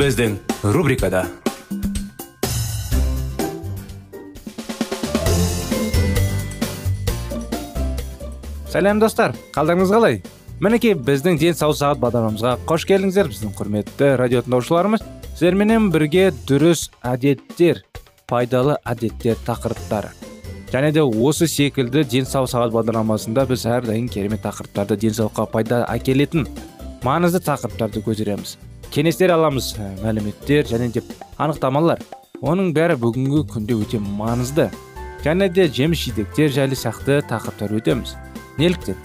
Біздің рубрикада сәлем достар қалдарыңыз қалай мінекей біздің денсаулық сағат бағдарламамызға қош келдіңіздер біздің құрметті радио тыңдаушыларымыз сіздерменен бірге дұрыс әдеттер пайдалы әдеттер тақырыптары және де осы секілді денсаулық сағат бағдарламасында біз әрдайым керемет тақырыптарды денсаулыққа пайда әкелетін маңызды тақырыптарды көтереміз кеңестер аламыз ә, мәліметтер және де анықтамалар. Оның бәрі бүгінгі күнде өте маңызды. Және де жеміс жидектер жайлы сияқты тақырыптар өтеміз. Неліктен?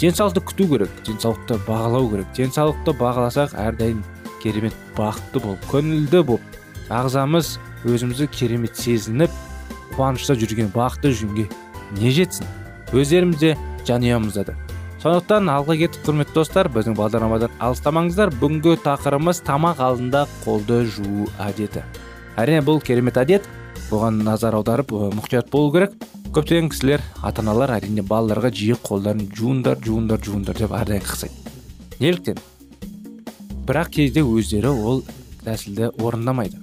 Денсаулықты күту керек денсаулықты бағалау керек. Денсаулықты бағаласақ әрдайым керемет бақытты болып көңілді болып ағзамыз өзімізді керемет сезініп қуанышта жүрген бақытты жүнге не жетсін? Өздерімізде жанұямызда да. Сондықтан алға кеттік құрметті достар біздің бағдарламадан алыстамаңыздар. Бүгінгі тақырыбымыз тамақ алдында қолды жуу әдеті. Әрине бұл керемет әдет. Бұған назар аударып мұқият болу керек. Көптеген кісілер ата аналар әрине балаларға жиі қолдарын жуыңдар деп әрдайым қақсайды неліктен? Бірақ кезде өздері ол тәсілді орындамайды.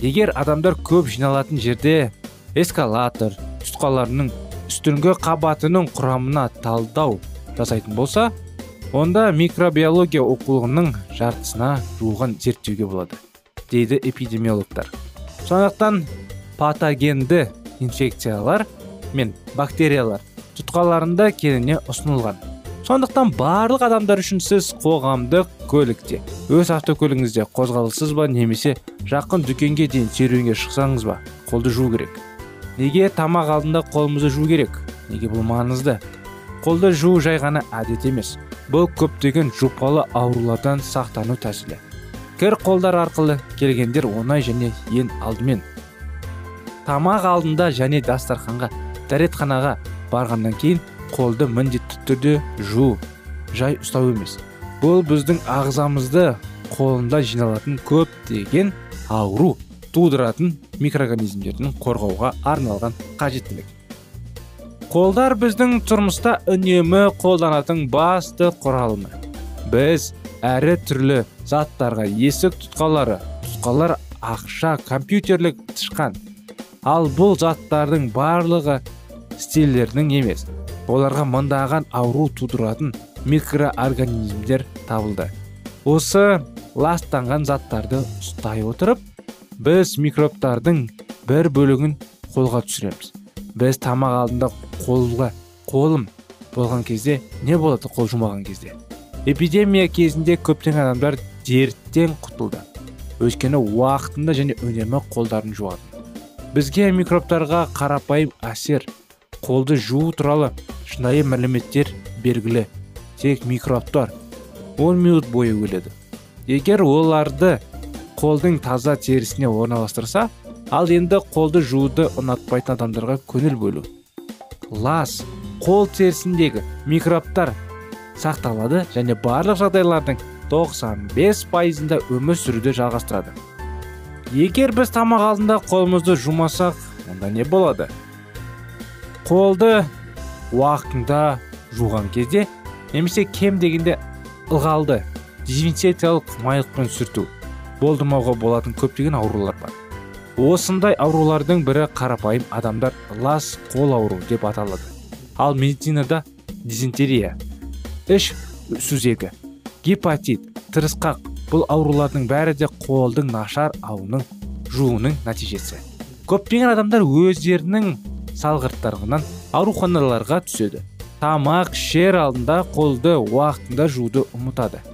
Егер адамдар көп жиналатын жерде эскалатор тұтқаларының үстіңгі қабатының құрамына талдау жасайтын болса онда микробиология оқулығының жартысына жуығын зерттеуге болады дейді эпидемиологтар. Сондықтан патогенді инфекциялар мен бактериялар тұтқаларында кеңінен ұсынылған. Сондықтан барлық адамдар үшін сіз қоғамдық көлікте өз автокөлігіңізде қозғалыссыз ба немесе жақын дүкенге дейін серуенге шықсаңыз ба қолды жуу керек. Неге тамақ алдында қолымызды жуу керек? Неге бұл маңызды қолды жуу жай ғана әдет емес. Бұл көптеген жұпалы аурулардан сақтану тәсілі. Кір қолдар арқылы келгендер оңай және ең алдымен. Тамақ алдында және дастарханға дәретханаға барғаннан кейін қолды міндетті түрде жуу жай ұстау емес. Бұл біздің ағзамызды қолында жиналатын көптеген ауру тудыратын микроорганизмдерден қорғауға арналған қажеттілік. Қолдар біздің тұрмыста үнемі қолданатын басты құралымы біз әрі түрлі заттарға есік тұтқалары тұтқалар ақша компьютерлік тышқан. Ал бұл заттардың барлығы стильдердің емес оларға мыңдаған ауру тудыратын микроорганизмдер табылды. Осы ластанған заттарды ұстай отырып біз микробтардың бір бөлігін қолға түсіреміз. Біз тамақ алдында қолға қолым болған кезде не болады қол жумаған кезде? Эпидемия кезінде көптеген адамдар дерттен құтылды. Өйткені уақытында және үнемі қолдарын жуады бізге микробтарға қарапайым әсер қолды жуу туралы шынайы мәліметтер белгілі. Тек микробтар 10 минут бойы өледі. Егер оларды қолдың таза терісіне орналастырса ал енді қолды жууды ұнатпайтын адамдарға көңіл бөлу. Лас қол терісіндегі микробтар сақталады және барлық жағдайлардың 95 пайызында өмір сүруді жалғастырады. Егер біз тамақ алдында қолымызды жумасақ онда не болады? Қолды уақытында жуған кезде немесе кем дегенде ылғалды дезинфекциялық майлықпен сүрту болдырмауға болатын көптеген аурулар бар. Осындай аурулардың бірі қарапайым адамдар лас қол ауру деп аталады. Ал медицинада дизентерия іш сүзегі гепатит тырысқақ бұл аурулардың бәрі де қолдың нашар ауының жууының нәтижесі. Көптеген адамдар өздерінің салғырттарынан ауруханаларға түседі. Тамақ ішер алдында қолды уақытында жууды ұмытады.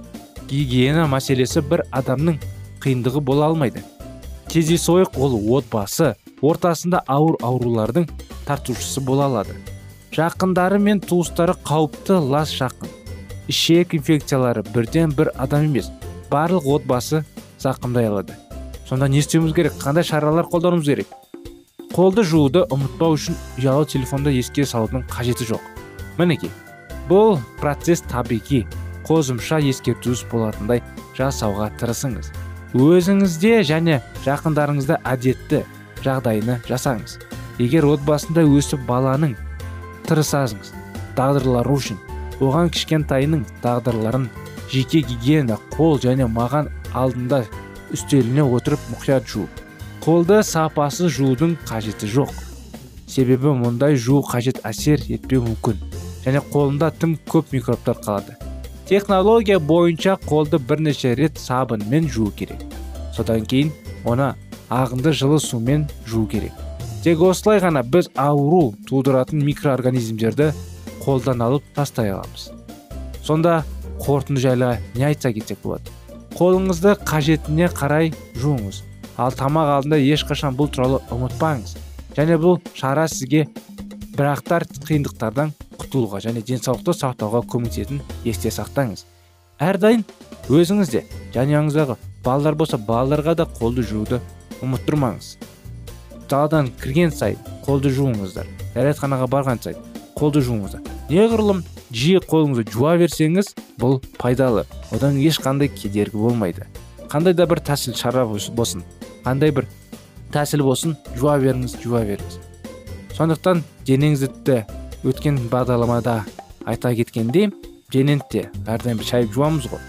Гигиена мәселесі бір адамның қиындығы бола алмайды. Кездейсойық ол отбасы ортасында ауыр аурулардың тартушысы бола алады. Жақындары мен туыстары қауіпті лас жақын. Ішек инфекциялары бірден бір адам емес барлық отбасы зақымдай алады. Сонда не істеуіміз керек? Қандай шаралар қолдануымыз керек? Қолды жууды ұмытпау үшін ұялы телефонды еске салудың қажеті жоқ. Мінекей бұл процесс табиғи қосымша ескертуіңіз болатындай жасауға тырысыңыз. Өзіңізде және жақындарыңызда әдетті жағдайыны жасаңыз. Егер отбасында өсіп баланың тырысасыңыз тағдырлары үшін оған кішкентайының тағдырларын жеке гигиена қол және маған алдында үстеліне отырып мұқият жуу қолды сапасыз жуудың қажеті жоқ. Себебі мұндай жуу қажет әсер етпеуі мүмкін және қолында тым көп микробтар қалады. Технология бойынша қолды бірнеше рет сабынмен жуу керек. Содан кейін оны ағынды жылы сумен жуу керек. Тек осылай ғана біз ауру тудыратын микроорганизмдерді қолдан алып тастай аламыз. Сонда қорытынды жайлы не айтса кетсек болады. Қолыңызды қажетіне қарай жуыңыз. Ал тамақ алдында ешқашан бұл туралы ұмытпаңыз. Және бұл шара сізге бірақтар қиындықтардан құтылуға және денсаулықты сақтауға көмектесетінін есте сақтаңыз. Әрдайым өзіңіз де жанұяңыздағы балалар болса балаларға да қолды жууды ұмыттырмаңыз. Даладан кірген сайын қолды жуыңыздар. Дәретханаға барған сайын қолды жуыңыздар. Неғұрлым жиі қолыңызды жуа берсеңіз бұл пайдалы. Одан ешқандай кедергі болмайды. Қандай да бір тәсіл шара болсын. Қандай бір тәсіл болсын жуа беріңіз жуа беріңіз. Сондықтан денеңізді өткен бағдарламада айта кеткендей денені де әрдайым шайып жуамыз ғой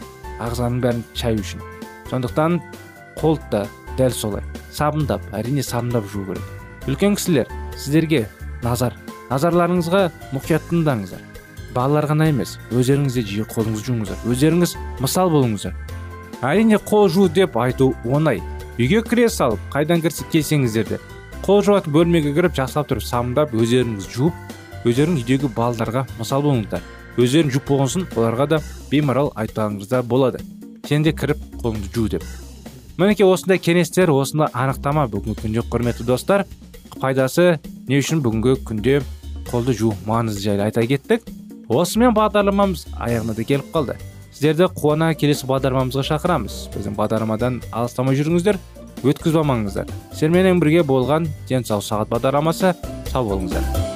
ағзаның бәрін шаю үшін. Сондықтан қолды да дәл солай сабындап әрине сабындап жуу керек. Үлкен кісілер сіздерге назар назарларыңызға мұқият тыңдаңыздар. Балалар ғана емес өздеріңіз де жиі қолыңызды жуыңыздар өздеріңіз мысал болыңыздар. Әрине қол жу деп айту оңай. Үйге кіре салып қайдан кірсе келсеңіздер де қол жуатын бөлмеге кіріп жақсылап тұрып сабындап өздеріңіз жуып өздерің үйдегі балаларға мысал болыңыздар. Өздерің жуып болған соң оларға да беймарал айтпағыңызда болады. Сен де кіріп қолыңды жу деп. Мінекей осындай кеңестер осындай анықтама бүгінгі күнде құрметті достар. Пайдасы не үшін бүгінгі күнде қолды жуу маңызы жайлы айта кеттік. Осымен бағдарламамыз аяғына да келіп қалды. Сіздерді қуана келесі бағдарламамызға шақырамыз. Біздің бағдарламадан алыстамай жүріңіздер өткізіп алмаңыздар. Сіздерменен бірге болған денсаулық сағат бағдарламасы. Сау болыңыздар.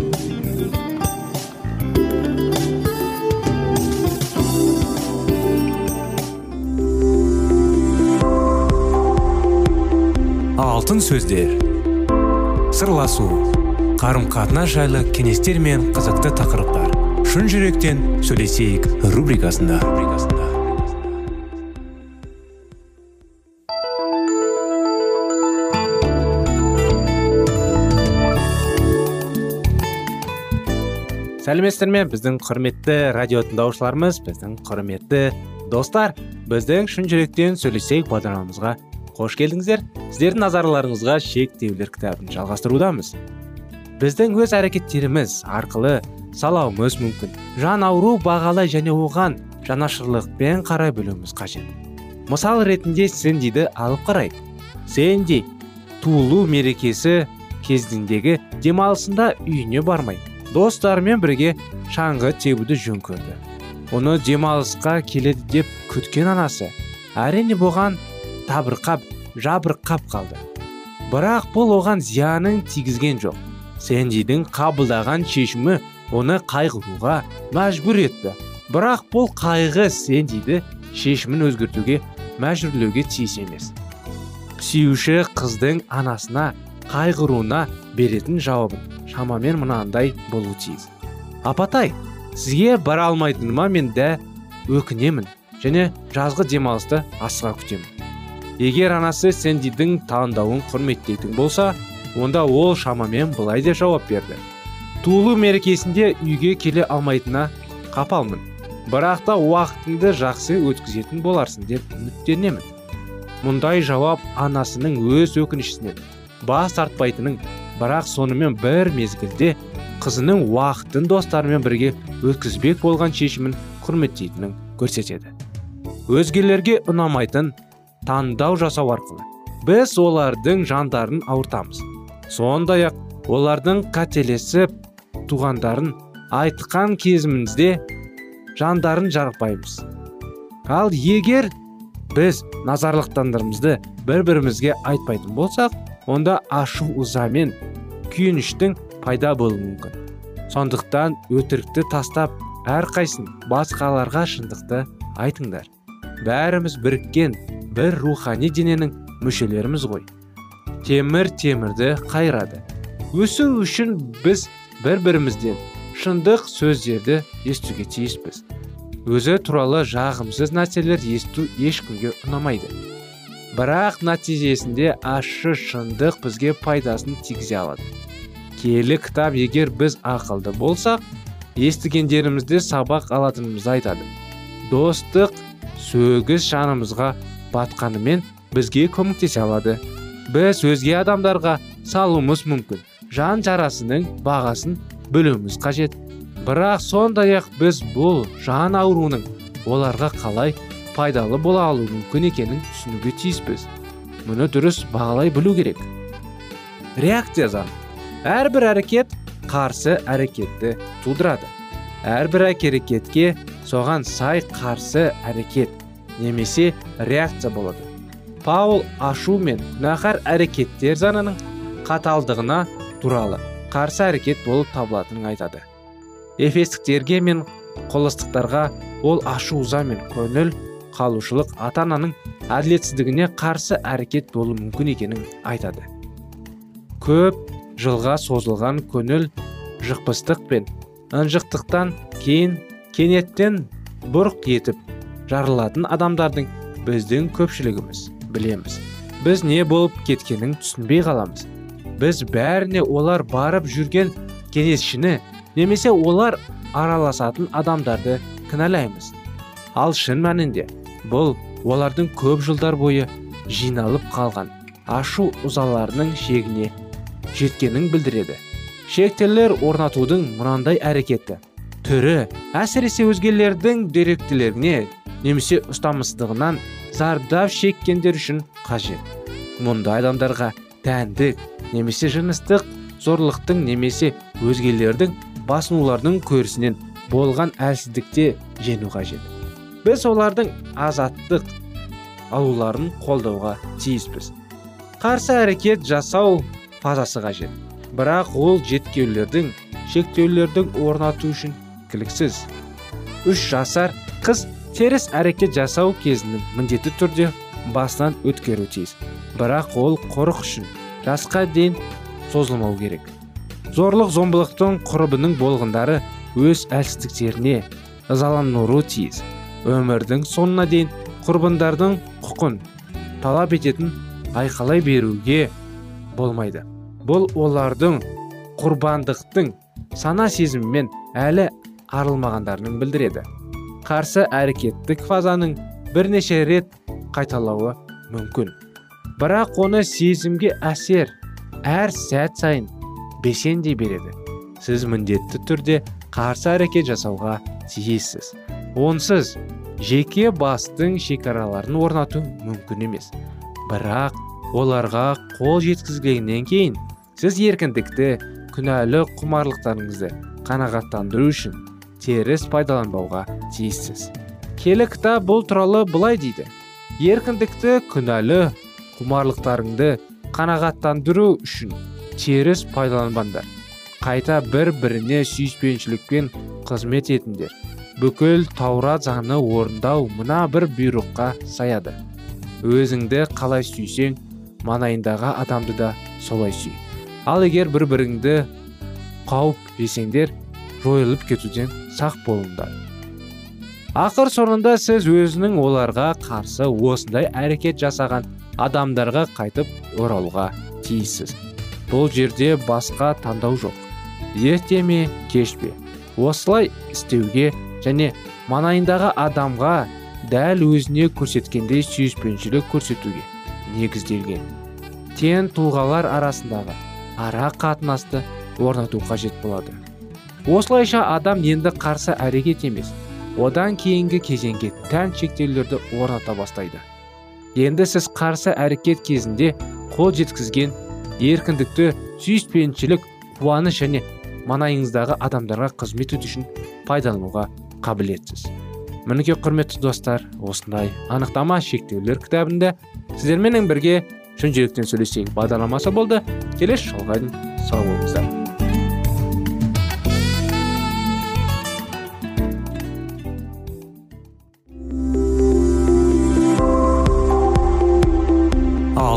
Алтын сөздер. Сырласу қарым қатынас жайлы кеңестер мен қызықты тақырыптар. Шын жүректен сөйлесейік рубрикасында. Сәлеметсіздер ме біздің құрметті радио тыңдаушыларымыз біздің құрметті достар. Біздің шын жүректен сөйлесейік бағдарламамызға қош келдіңіздер. Сіздердің назарларыңызға шектеулер кітабын жалғастырудамыз. Біздің өз әрекеттеріміз арқылы салауымыз мүмкін. Жан ауру бағалай және оған жанашырлықпен қарай білуіміз қажет. Мысал ретінде сэндиді алып қарайық. Сэнди туылу мерекесі кезіндегі демалысында үйіне бармай достарымен бірге шаңғы тебуді жөн көрді. Оны демалысқа келеді деп күткен анасы. Әрине бұған табырқап жабырқап қалды. Бірақ бұл оған зиянын тигізген жоқ. Сэндидің қабылдаған шешімі оны қайғыруға мәжбүр етті. Бірақ бұл қайғы сэндиді шешімін өзгертуге мәжбүрлеуге тиіс емес. Сүюші қыздың анасына қайғыруына беретін жауабын шамамен мынандай болу тиіс. Апатай сізге бара алмайтыныма мен дә өкінемін және жазғы демалысты асыға күтемін. Егер анасы сэндидің таңдауын құрметтейтін болса онда ол шамамен былай деп жауап берді. Туылу мерекесінде үйге келе алмайтынына қапалмын. Бірақ та уақытыңды жақсы өткізетін боларсың деп үміттенемін мұндай жауап анасының өз өкінішінен бас тартпайтынын бірақ сонымен бір мезгілде қызының уақытын достарымен бірге өткізбек болған шешімін құрметтейтінін көрсетеді. Өзгелерге ұнамайтын таңдау жасау арқылы біз олардың жандарын ауыртамыз. Сондай ақ олардың қателесіп туғандарын айтқан кезімізде жандарын жарықпаймыз ал егер біз назарлықтандарымызды бір бірімізге айтпайтын болсақ онда ашу ыза мен күйініштің пайда болуы мүмкін. Сондықтан өтірікті тастап әрқайсын басқаларға шындықты айтыңдар. Бәріміз біріккен бір рухани дененің мүшелеріміз ғой. Темір темірді қайрады. Өсу үшін біз бір бірімізден шындық сөздерді естуге тиіспіз. Өзі туралы жағымсыз нәрселер есту ешкімге ұнамайды. Бірақ нәтижесінде ащы шындық бізге пайдасын тигізе алады. Киелі кітап егер біз ақылды болсақ естігендерімізді сабақ алатынымызды айтады. Достық сөгіс жанымызға батқанымен бізге көмектесе алады. Біз өзге адамдарға салуымыз мүмкін. Жан жарасының бағасын білуіміз қажет. Бірақ сондай ақ біз бұл жан ауруының оларға қалай пайдалы бола алуы мүмкін екенін түсінуге тиіспіз. Мұны дұрыс бағалай білу керек. Реакция заңы. Әрбір әрекет қарсы әрекетті тудырады. Әрбір әрекетке соған сай қарсы әрекет немесе реакция болады. Паул ашу мен күнәһар әрекеттер заңының қаталдығына туралы қарсы әрекет болып табылатынын айтады. Эфестіктерге мен қолыстықтарға ол ашу ыза мен көңіл қалушылық ата ананың әділетсіздігіне қарсы әрекет болуы мүмкін екенін айтады. Көп жылға созылған көңіл жықпыстық пен ынжықтықтан кейін кенеттен бұрқ етіп жарылатын адамдардың біздің көпшілігіміз білеміз. Біз не болып кеткенін түсінбей қаламыз. Біз бәріне олар барып жүрген кеңесшіні немесе олар араласатын адамдарды кінәлаймыз. Ал шын мәнінде бұл олардың көп жылдар бойы жиналып қалған ашу ызаларының шегіне жеткенін білдіреді. Шектелер орнатудың мынандай әрекеті. Түрі әсіресе өзгелердің деректілеріне немесе ұстамыстығынан зардап шеккендер үшін қажет. Мұндай адамдарға тәндік немесе жыныстық зорлықтың немесе өзгелердің басынулардың көрісінен болған әлсіздікте жену қажет. Біз олардың азаттық алуларын қолдауға тиіспіз. Қарсы әрекет жасау фазасы қажет. Бірақ ол жеткеулердің шектеулердің орнату үшін кіліксіз үш жасар қыз теріс әрекет жасау кезінің міндетті түрде басынан өткеру тиіс. Бірақ ол қорық үшін жасқа дейін созылмау керек. Зорлық зомбылықтың құрбының болғындары өз әлсіздіктеріне ызалануы тиіс. Өмірдің соңына дейін құрбандардың құқын талап ететін айқалай беруге болмайды. Бұл олардың құрбандықтың сана сезімімен әлі арылмағандарын білдіреді. Қарсы әрекеттік фазаның бірнеше рет қайталауы мүмкін. Бірақ оны сезімге әсер әр сәт сайын бесендей береді. Сіз міндетті түрде қарсы әрекет жасауға тиіссіз. Онсыз жеке бастың шекараларын орнату мүмкін емес. Бірақ оларға қол жеткізгеннен кейін сіз еркіндікті күнәлі құмарлықтарыңызды қанағаттандыру үшін теріс пайдаланбауға тиіссіз. Келі кітап бұл туралы былай дейді. Еркіндікті күнәлі құмарлықтарыңды қанағаттандыру үшін теріс пайдаланбаңдар. Қайта бір біріне сүйіспеншілікпен қызмет етіңдер. Бүкіл таурат заңы орындау мына бір бұйрыққа саяды. Өзіңді қалай сүйсең маңайындағы адамды да солай сүй. Ал егер бір біріңді қауіп жесеңдер жойылып кетуден сақ болыңдар. Ақыр соңында сіз өзінің оларға қарсы осындай әрекет жасаған адамдарға қайтып оралуға тиіссіз. Бұл жерде басқа таңдау жоқ. Ерте ме кеш пе? Осылай істеуге және маңайындағы адамға дәл өзіне көрсеткендей сүйіспеншілік көрсетуге негізделген. Тең тұлғалар арасындағы ара қатынасты орнату қажет болады. Осылайша адам енді қарсы әрекет емес одан кейінгі кезеңге тән шектеулерді орната бастайды. Енді сіз қарсы әрекет кезінде қол жеткізген еркіндікті сүйіспеншілік қуаныш және маңайыңыздағы адамдарға қызмет ету үшін пайдалануға қабілетсіз. Мінекей құрметті достар осындай анықтама шектеулер кітабында сіздерменен бірге шын жүректен сөйлесейік бағдарламасы болды. Келесі жолға дейін сау болыңыздар.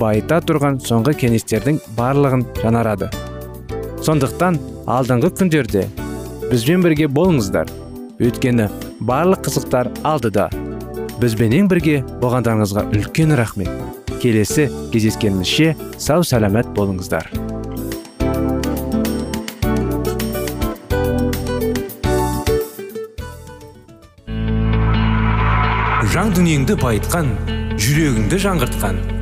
байыта тұрған соңғы кеңестердің барлығын жанарады. сондықтан алдыңғы күндерде бізбен бірге болыңыздар. Өйткені барлық қызықтар алдыда. Бізбенен бірге болғандарыңызға үлкен рахмет. Келесі кездескенімізше сау сәлемет болыңыздар. Жан дүниеңді байытқан жүрегіңді жаңғыртқан.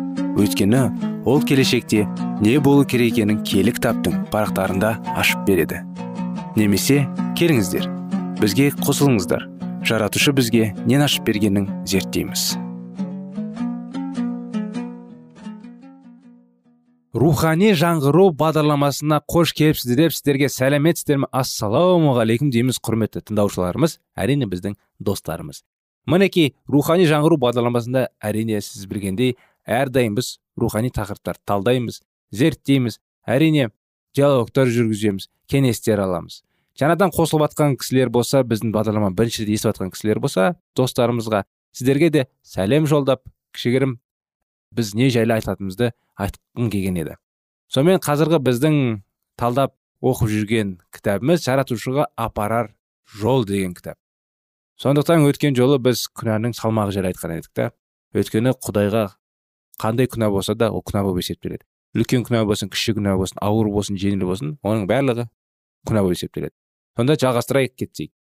Өйткені ол келешекте не болу керек екенін кітаптың парақтарында ашып береді. Немесе келіңіздер бізге қосылыңыздар. Жаратушы бізге нен ашып бергенін зерттейміз. Рухани жаңғыру бағдарламасына қош келіпсіздер деп сіздерге сәлеметсіздер ме? Ассалаумағалейкум дейміз құрметті тыңдаушыларымыз әрине біздің достарымыз. Мінекей рухани жаңғыру бағдарламасында әрине сіз білгендей әрдайым біз рухани тақырыптар талдаймыз зерттейміз әрине диалогтар жүргіземіз кеңестер аламыз. Жаңадан қосылып жатқан кісілер болса біздің бағдарлама бірінші рет естіп жатқан кісілер болса достарымызға сіздерге де сәлем жолдап кішігірім біз не жайлы айтатынымызды айтқым келген еді. Сонымен қазіргі біздің талдап оқып жүрген кітабымыз жаратушыға апарар жол деген кітап. Сондықтан өткен жолы біз күнәнің салмағы жайлы айтқан едік та. Өйткені құдайға қандай күнә болса да ол күнә болып есептеледі үлкен күнә болсын кіші күнә болсын ауыр болсын жеңіл болсын оның барлығы күнә болып есептеледі сонда жалғастырайық кетсек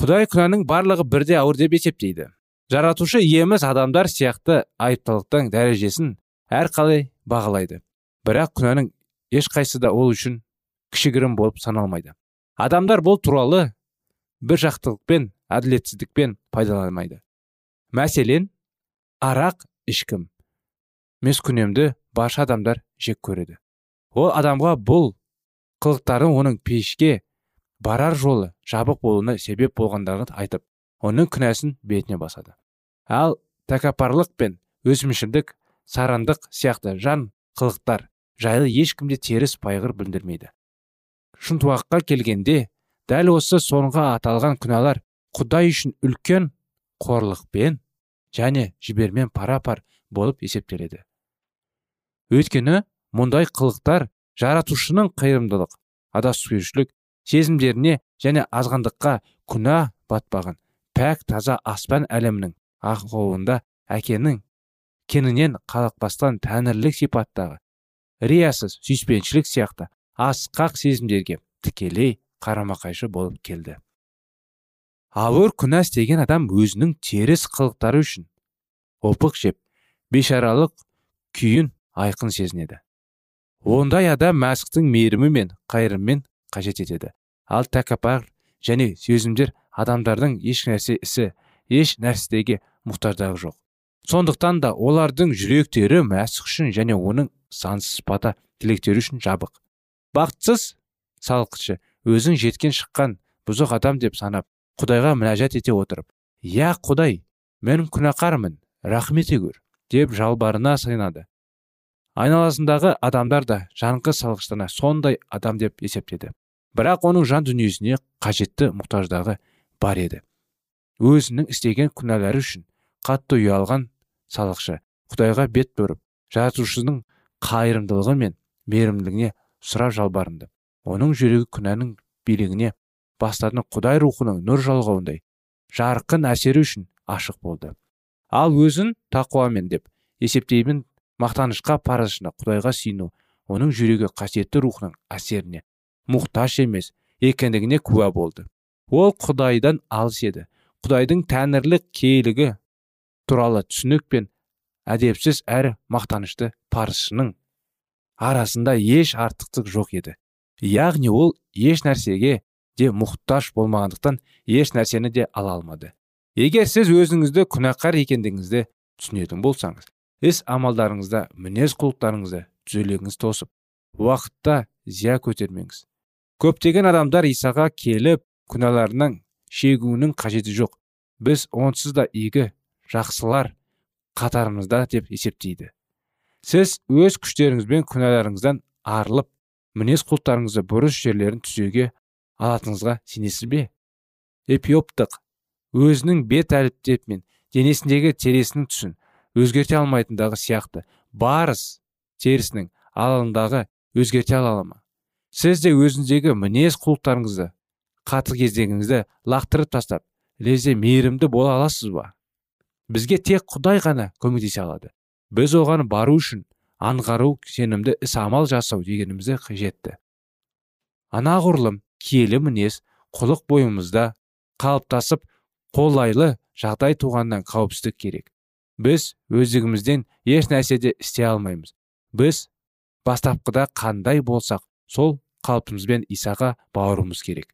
құдай күнәнің барлығы бірде ауыр деп есептейді. Жаратушы иеміз адамдар сияқты айыптылықтың дәрежесін әрқалай бағалайды. Бірақ күнәнің ешқайсысы да ол үшін кішігірім болып саналмайды. Адамдар бұл туралы бір жақтылықпен әділетсіздікпен пайдаланмайды. Мәселен арақ ішкім. Күнемді барша адамдар жек көреді. Ол адамға бұл қылықтары оның пешке барар жолы жабық болуына себеп болғандығын айтып оның күнәсін бетіне басады. Ал тәкаппарлық пен өзімшілдік сарандық сияқты жан қылықтар жайлы ешкімде теріс пайғыр білдірмейді. Шынтуаққа келгенде дәл осы соңғы аталған күнәлар құдай үшін үлкен қорлықпен және жібермен пара пар болып есептеледі. Өйткені мұндай қылықтар жаратушының қайырымдылық адаспеушілік сезімдеріне және азғандыққа күнә батпаған пәк таза аспан әлемінің ақылында әкенің кенінен қалықпастан тәңірлік сипаттағы риясыз сүйіспеншілік сияқты асқақ сезімдерге тікелей қарама қайшы болып келді. Ауыр күнә істеген адам өзінің теріс қылықтары үшін опық жеп бейшаралық күйін айқын сезінеді. Ондай адам мәсіхтің мейірімі мен қайырымен қажет етеді. Ал тәкаппар және сезімдер адамдардың еш нәрсе ісі еш нәрсеге мұқтаждығы жоқ. Сондықтан да олардың жүректері мәсіх үшін және оның сансыз бата тілектері үшін жабық. Бақытсыз салқытшы өзің жеткен шыққан бұзық адам деп санап құдайға мінәжат ете отырып иә құдай мен күнәқармын рахмет көр деп жалбарына сыйынады. Айналасындағы адамдар да жанқы салғыштана сондай адам деп есептеді. Бірақ оның жан дүниесіне қажетті мұқтаждағы бар еді. Өзінің істеген күнәлары үшін қатты ұялған салықшы құдайға бет бұрып жаратушының қайырымдылығы мен мейірімділігіне сұрап жалбарынды. Оның жүрегі күнәнің билігіне бастатын құдай рухының нұр жалғауындай жарқын әсері үшін ашық болды. Ал өзін тақуамен деп есептеймін мақтанышқа парызшына құдайға сүйіну оның жүрегі қасиетті рухының әсеріне мұқтаж емес екендігіне куә болды. Ол құдайдан алыс еді. Құдайдың тәңірлік кейлігі туралы түсінік пен әдепсіз әрі мақтанышты парызшының арасында еш артықтық жоқ еді. Яғни ол еш нәрсеге де мұқтаж болмағандықтан еш нәрсені де ала алмады. Егер сіз өзіңізді күнәқар екендігіңізді түсінетін болсаңыз іс амалдарыңызда мінез құлықтарыңызды түзелеңіз тосып уақытта зия көтермеңіз. Көптеген адамдар исаға келіп күнәларынан шегуінің қажеті жоқ. Біз онсыз да игі жақсылар қатарымызда деп есептейді. Сіз өз күштеріңізбен күнәларыңыздан арылып мінез құлықтарыңызды бұрыс жерлерін түзеуге алатыныңызға сенесіз бе? Эпиоптық өзінің бет әліптеп денесіндегі тересінің түсін өзгерте алмайтындағы сияқты. Барыс терісінің алаңдағы өзгерте ала ма? Сіз де өзіңіздегі мінез құлықтарыңызды қатты кездегіңізді лақтырып тастап лезде мейірімді бола аласыз ба? Бізге тек құдай ғана көмектесе алады. Біз оған бару үшін аңғару сенімді іс амал жасау дегенімізді қажетті. Анағұрлым киелі мінез құлық бойымызда қалыптасып қолайлы жағдай туғаннан қауіпсіздік керек. Біз өздігімізден еш нәрсе де істей алмаймыз. Біз бастапқыда қандай болсақ сол қалпымызбен исаға бауыруымыз керек.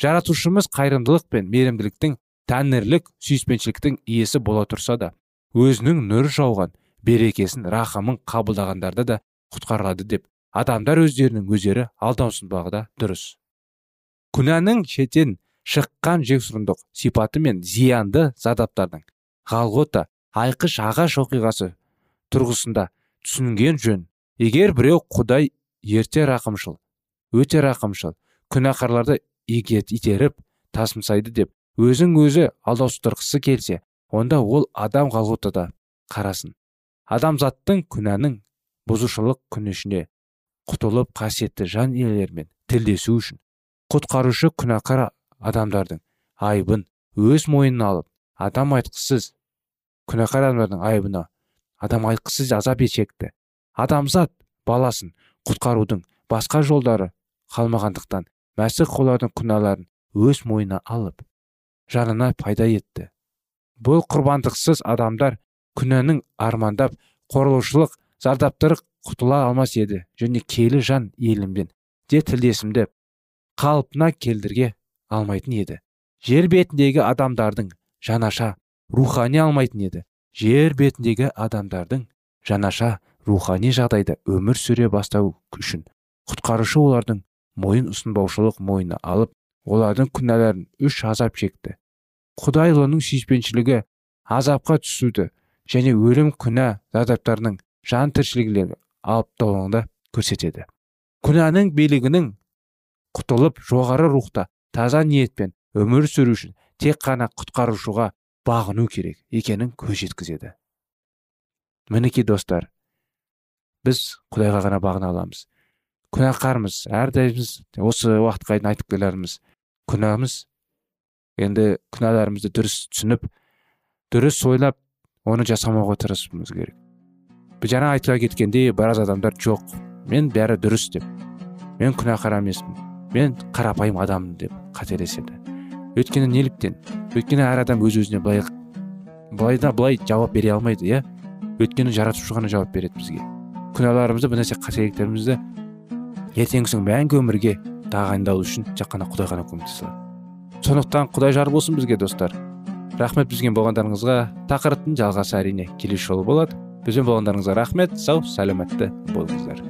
Жаратушымыз қайырымдылық пен мейірімділіктің тәңірлік сүйіспеншіліктің иесі бола тұрса да өзінің нұр жауған берекесін рахымын қабылдағандарды да құтқарады деп адамдар өздерінің өздері алдаусынбағы да дұрыс. Күнәнің шетен шыққан жексұрындық сипаты мен зиянды задаптардың ғалғота айқыш ағаш оқиғасы тұрғысында түсінген жөн. Егер біреу құдай ерте рақымшыл өте рақымшыл күнәқарларды игет итеріп тасымсайды деп өзің өзі алдаустырғысы келсе онда ол адам ғалғутада қарасын. Адамзаттың күнәнің бұзушылық күнішіне құтылып қасиетті жан иелерімен тілдесу үшін құтқарушы күнәқар адамдардың айыбын өз мойнына алып адам айтқысыз күнәқар адамдардың айыбына. Адам айтқысыз азап шекті адамзат баласын құтқарудың басқа жолдары қалмағандықтан мәсіх олардың күнәларын өз мойнына алып жанына пайда етті. Бұл құрбандықсыз адамдар күнәнің армандап қорлаушылық зардаптары құтыла алмас еді және келі жан иеліммен де тілдесімді қалпына келдірге алмайтын еді. Жер бетіндегі адамдардың жанаша рухани алмайтын еді. Жер бетіндегі адамдардың жанаша рухани жағдайда өмір сүре бастау үшін құтқарушы олардың мойын ұсынбаушылық мойнына алып олардың күнәларын үш азап шекті. Құдайлының сүйіспеншілігі азапқа түсуді және өлім күнә зардаптарының жан алып көрсетеді. Күнәнің билігінің құтылып жоғары рухта таза ниетпен өмір сүру үшін тек қана құтқарушыға бағыну керек екенін көз жеткізеді. Мінекей достар біз құдайға ғана бағына аламыз. Күнәқармыз әрдайымыз осы уақытқа дейін айтып келерміз. Күнәміз. Енді күнәларымызды дұрыс түсініп дұрыс ойлап оны жасамауға тырысуымыз керек. Жаңа айтыла кеткендей біраз адамдар жоқ. Мен бәрі дұрыс деп. Мен күнәқар емеспін. Мен қарапайым адаммын деп қателеседі. Өйткені неліктен өйткені әр адам өз өзіне былай былай да былай жауап бере алмайды иә? Өйткені жаратушы ғана жауап береді бізге. Күнәларымызды бір нәрсе қателіктерімізді ертеңгісін мәңгі өмірге тағайындалу үшін тек қана құдай ғана көмектесе алады сондықтан құдай жар болсын бізге достар. Рахмет бізбен болғандарыңызға. Тақырыптың жалғасы әрине келесі жолы болады. Бізбен болғандарыңызға рахмет. Сау сәлеметті болыңыздар.